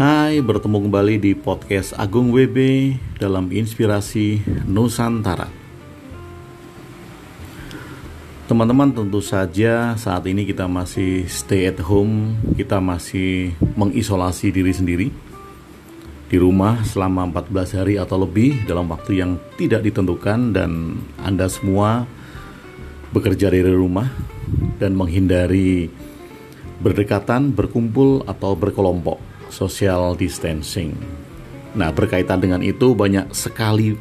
Hai, bertemu kembali di podcast Agung WB dalam Inspirasi Nusantara. Teman-teman, tentu saja saat ini kita masih stay at home, kita masih mengisolasi diri sendiri di rumah selama 14 hari atau lebih dalam waktu yang tidak ditentukan dan Anda semua bekerja dari rumah dan menghindari berdekatan, berkumpul atau berkelompok social distancing. Nah, berkaitan dengan itu banyak sekali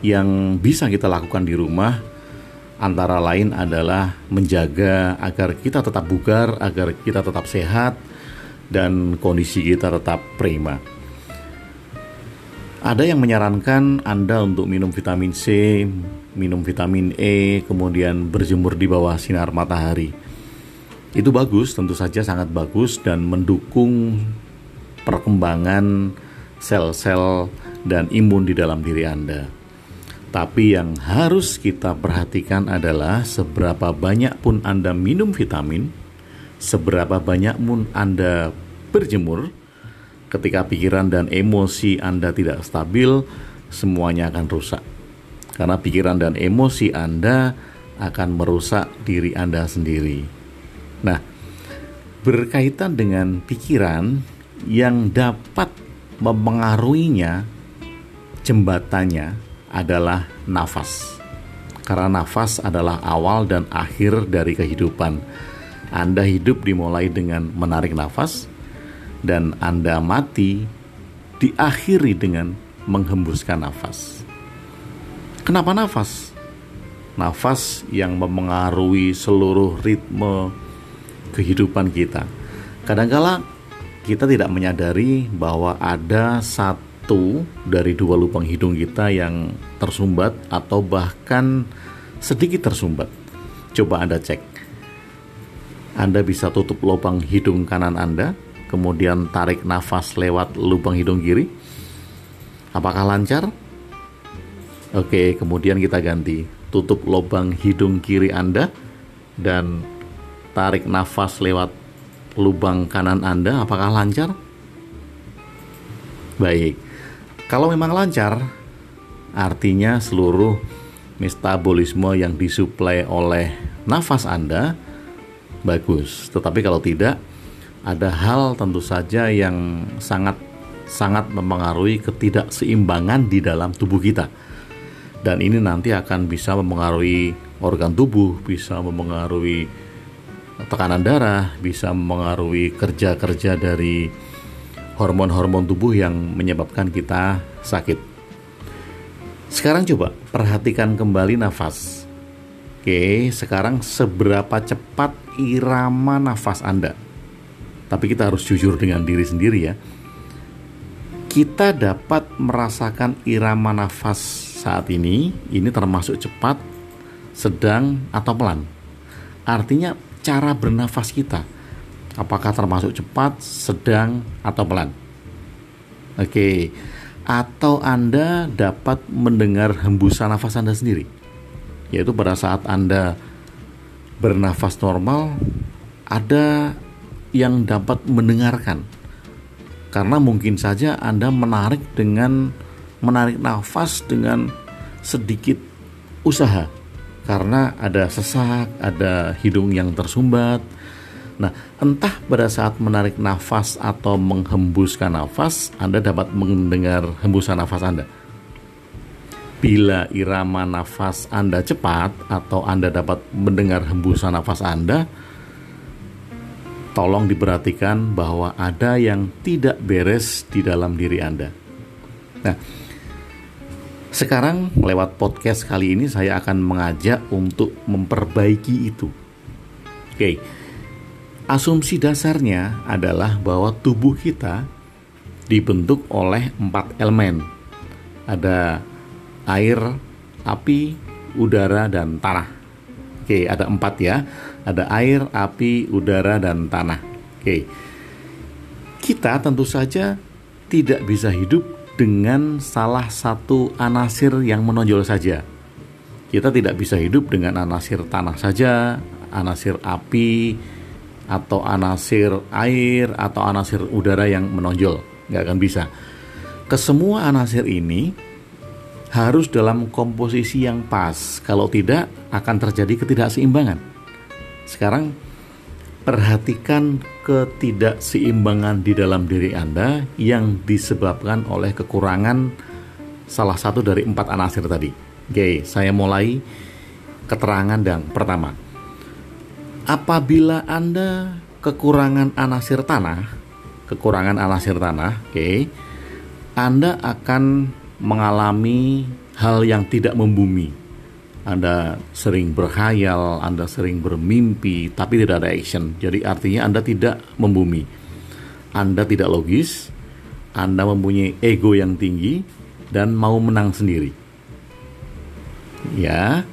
yang bisa kita lakukan di rumah antara lain adalah menjaga agar kita tetap bugar, agar kita tetap sehat dan kondisi kita tetap prima. Ada yang menyarankan Anda untuk minum vitamin C, minum vitamin E, kemudian berjemur di bawah sinar matahari. Itu bagus, tentu saja sangat bagus dan mendukung perkembangan sel-sel dan imun di dalam diri Anda. Tapi yang harus kita perhatikan adalah seberapa banyak pun Anda minum vitamin, seberapa banyak pun Anda berjemur, ketika pikiran dan emosi Anda tidak stabil, semuanya akan rusak. Karena pikiran dan emosi Anda akan merusak diri Anda sendiri. Nah, berkaitan dengan pikiran, yang dapat mempengaruhinya jembatannya adalah nafas. Karena nafas adalah awal dan akhir dari kehidupan. Anda hidup dimulai dengan menarik nafas dan Anda mati diakhiri dengan menghembuskan nafas. Kenapa nafas? Nafas yang mempengaruhi seluruh ritme kehidupan kita. Kadangkala kita tidak menyadari bahwa ada satu dari dua lubang hidung kita yang tersumbat atau bahkan sedikit tersumbat. Coba Anda cek. Anda bisa tutup lubang hidung kanan Anda, kemudian tarik nafas lewat lubang hidung kiri. Apakah lancar? Oke, kemudian kita ganti. Tutup lubang hidung kiri Anda dan tarik nafas lewat lubang kanan Anda apakah lancar? Baik. Kalau memang lancar, artinya seluruh metabolisme yang disuplai oleh nafas Anda bagus. Tetapi kalau tidak, ada hal tentu saja yang sangat sangat mempengaruhi ketidakseimbangan di dalam tubuh kita. Dan ini nanti akan bisa mempengaruhi organ tubuh, bisa mempengaruhi tekanan darah, bisa mengaruhi kerja-kerja dari hormon-hormon tubuh yang menyebabkan kita sakit. Sekarang coba perhatikan kembali nafas. Oke, sekarang seberapa cepat irama nafas Anda? Tapi kita harus jujur dengan diri sendiri ya. Kita dapat merasakan irama nafas saat ini, ini termasuk cepat, sedang, atau pelan. Artinya cara bernafas kita. Apakah termasuk cepat, sedang, atau pelan? Oke, atau Anda dapat mendengar hembusan nafas Anda sendiri, yaitu pada saat Anda bernafas normal, ada yang dapat mendengarkan, karena mungkin saja Anda menarik dengan menarik nafas dengan sedikit usaha karena ada sesak, ada hidung yang tersumbat. Nah, entah pada saat menarik nafas atau menghembuskan nafas, Anda dapat mendengar hembusan nafas Anda. Bila irama nafas Anda cepat atau Anda dapat mendengar hembusan nafas Anda, tolong diperhatikan bahwa ada yang tidak beres di dalam diri Anda. Nah, sekarang lewat podcast kali ini saya akan mengajak untuk memperbaiki itu. Oke. Asumsi dasarnya adalah bahwa tubuh kita dibentuk oleh empat elemen. Ada air, api, udara, dan tanah. Oke, ada empat ya. Ada air, api, udara, dan tanah. Oke. Kita tentu saja tidak bisa hidup dengan salah satu anasir yang menonjol saja. Kita tidak bisa hidup dengan anasir tanah saja, anasir api, atau anasir air, atau anasir udara yang menonjol. nggak akan bisa. Kesemua anasir ini harus dalam komposisi yang pas. Kalau tidak, akan terjadi ketidakseimbangan. Sekarang, perhatikan ketidakseimbangan di dalam diri Anda yang disebabkan oleh kekurangan salah satu dari empat anasir tadi. Oke, saya mulai keterangan dan pertama. Apabila Anda kekurangan anasir tanah, kekurangan anasir tanah, oke, Anda akan mengalami hal yang tidak membumi. Anda sering berkhayal, Anda sering bermimpi, tapi tidak ada action. Jadi artinya Anda tidak membumi. Anda tidak logis, Anda mempunyai ego yang tinggi dan mau menang sendiri. Ya.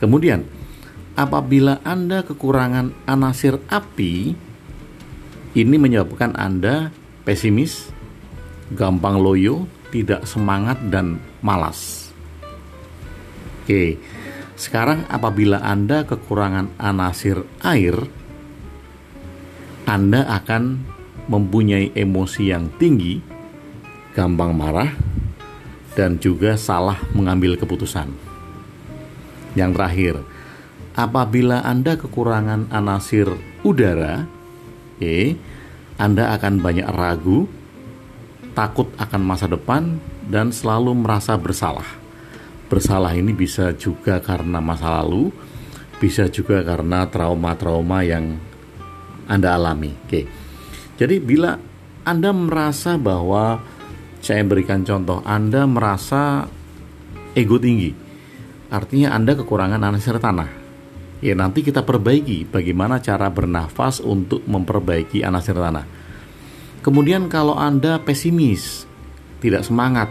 Kemudian, apabila Anda kekurangan anasir api, ini menyebabkan Anda pesimis, gampang loyo, tidak semangat dan malas. Oke, sekarang apabila Anda kekurangan anasir air, Anda akan mempunyai emosi yang tinggi, gampang marah, dan juga salah mengambil keputusan. Yang terakhir, apabila Anda kekurangan anasir udara, oke, Anda akan banyak ragu, takut akan masa depan, dan selalu merasa bersalah. Bersalah ini bisa juga karena masa lalu, bisa juga karena trauma-trauma yang Anda alami. Oke. Jadi bila Anda merasa bahwa saya berikan contoh, Anda merasa ego tinggi. Artinya Anda kekurangan anasir tanah. Ya nanti kita perbaiki bagaimana cara bernafas untuk memperbaiki anasir tanah Kemudian kalau Anda pesimis, tidak semangat,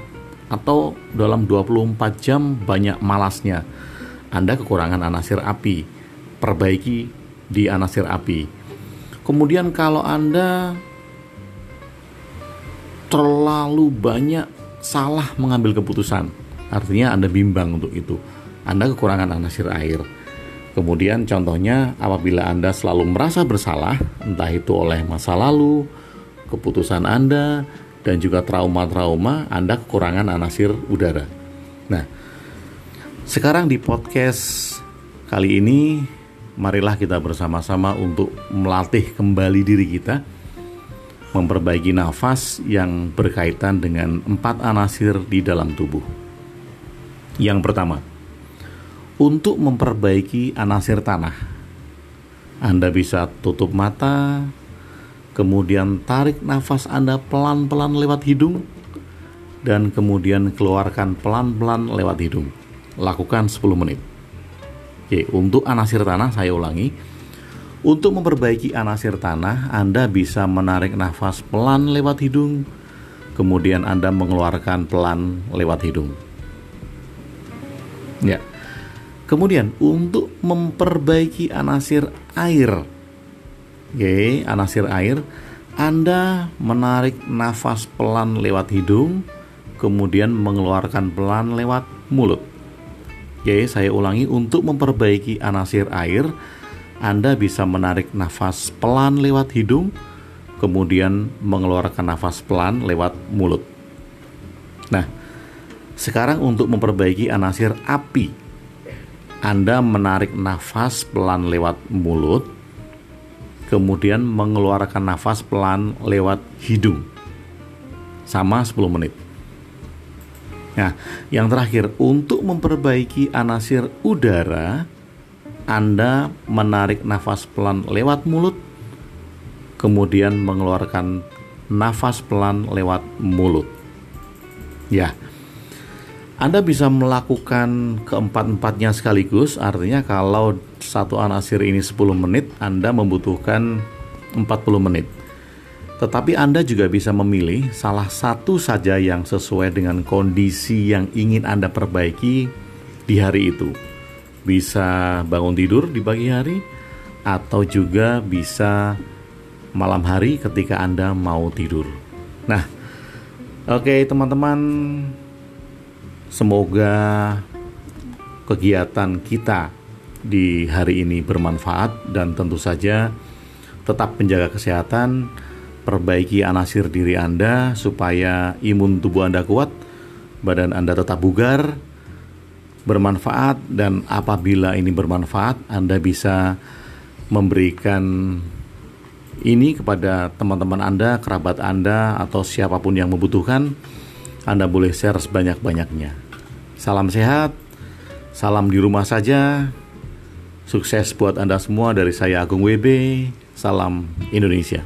atau dalam 24 jam banyak malasnya, Anda kekurangan anasir api, perbaiki di anasir api. Kemudian kalau Anda terlalu banyak salah mengambil keputusan, artinya Anda bimbang untuk itu. Anda kekurangan anasir air. Kemudian contohnya apabila Anda selalu merasa bersalah, entah itu oleh masa lalu, keputusan Anda, dan juga trauma-trauma Anda kekurangan anasir udara. Nah, sekarang di podcast kali ini, marilah kita bersama-sama untuk melatih kembali diri kita, memperbaiki nafas yang berkaitan dengan empat anasir di dalam tubuh. Yang pertama, untuk memperbaiki anasir tanah, Anda bisa tutup mata, kemudian tarik nafas Anda pelan-pelan lewat hidung, dan kemudian keluarkan pelan-pelan lewat hidung. Lakukan 10 menit. Oke, untuk anasir tanah saya ulangi. Untuk memperbaiki anasir tanah, Anda bisa menarik nafas pelan lewat hidung, kemudian Anda mengeluarkan pelan lewat hidung. Ya. Kemudian untuk memperbaiki anasir air Oke, anasir air. Anda menarik nafas pelan lewat hidung, kemudian mengeluarkan pelan lewat mulut. Oke, saya ulangi untuk memperbaiki anasir air, Anda bisa menarik nafas pelan lewat hidung, kemudian mengeluarkan nafas pelan lewat mulut. Nah, sekarang untuk memperbaiki anasir api, Anda menarik nafas pelan lewat mulut, kemudian mengeluarkan nafas pelan lewat hidung sama 10 menit. Nah, yang terakhir untuk memperbaiki anasir udara, Anda menarik nafas pelan lewat mulut, kemudian mengeluarkan nafas pelan lewat mulut. Ya, anda bisa melakukan keempat-empatnya sekaligus, artinya kalau satu anasir ini 10 menit, Anda membutuhkan 40 menit. Tetapi Anda juga bisa memilih salah satu saja yang sesuai dengan kondisi yang ingin Anda perbaiki di hari itu. Bisa bangun tidur di pagi hari, atau juga bisa malam hari ketika Anda mau tidur. Nah, oke okay, teman-teman, Semoga kegiatan kita di hari ini bermanfaat dan tentu saja tetap menjaga kesehatan, perbaiki anasir diri Anda supaya imun tubuh Anda kuat, badan Anda tetap bugar, bermanfaat dan apabila ini bermanfaat Anda bisa memberikan ini kepada teman-teman Anda, kerabat Anda atau siapa pun yang membutuhkan, Anda boleh share sebanyak-banyaknya. Salam sehat, salam di rumah saja. Sukses buat Anda semua dari saya Agung WB. Salam Indonesia.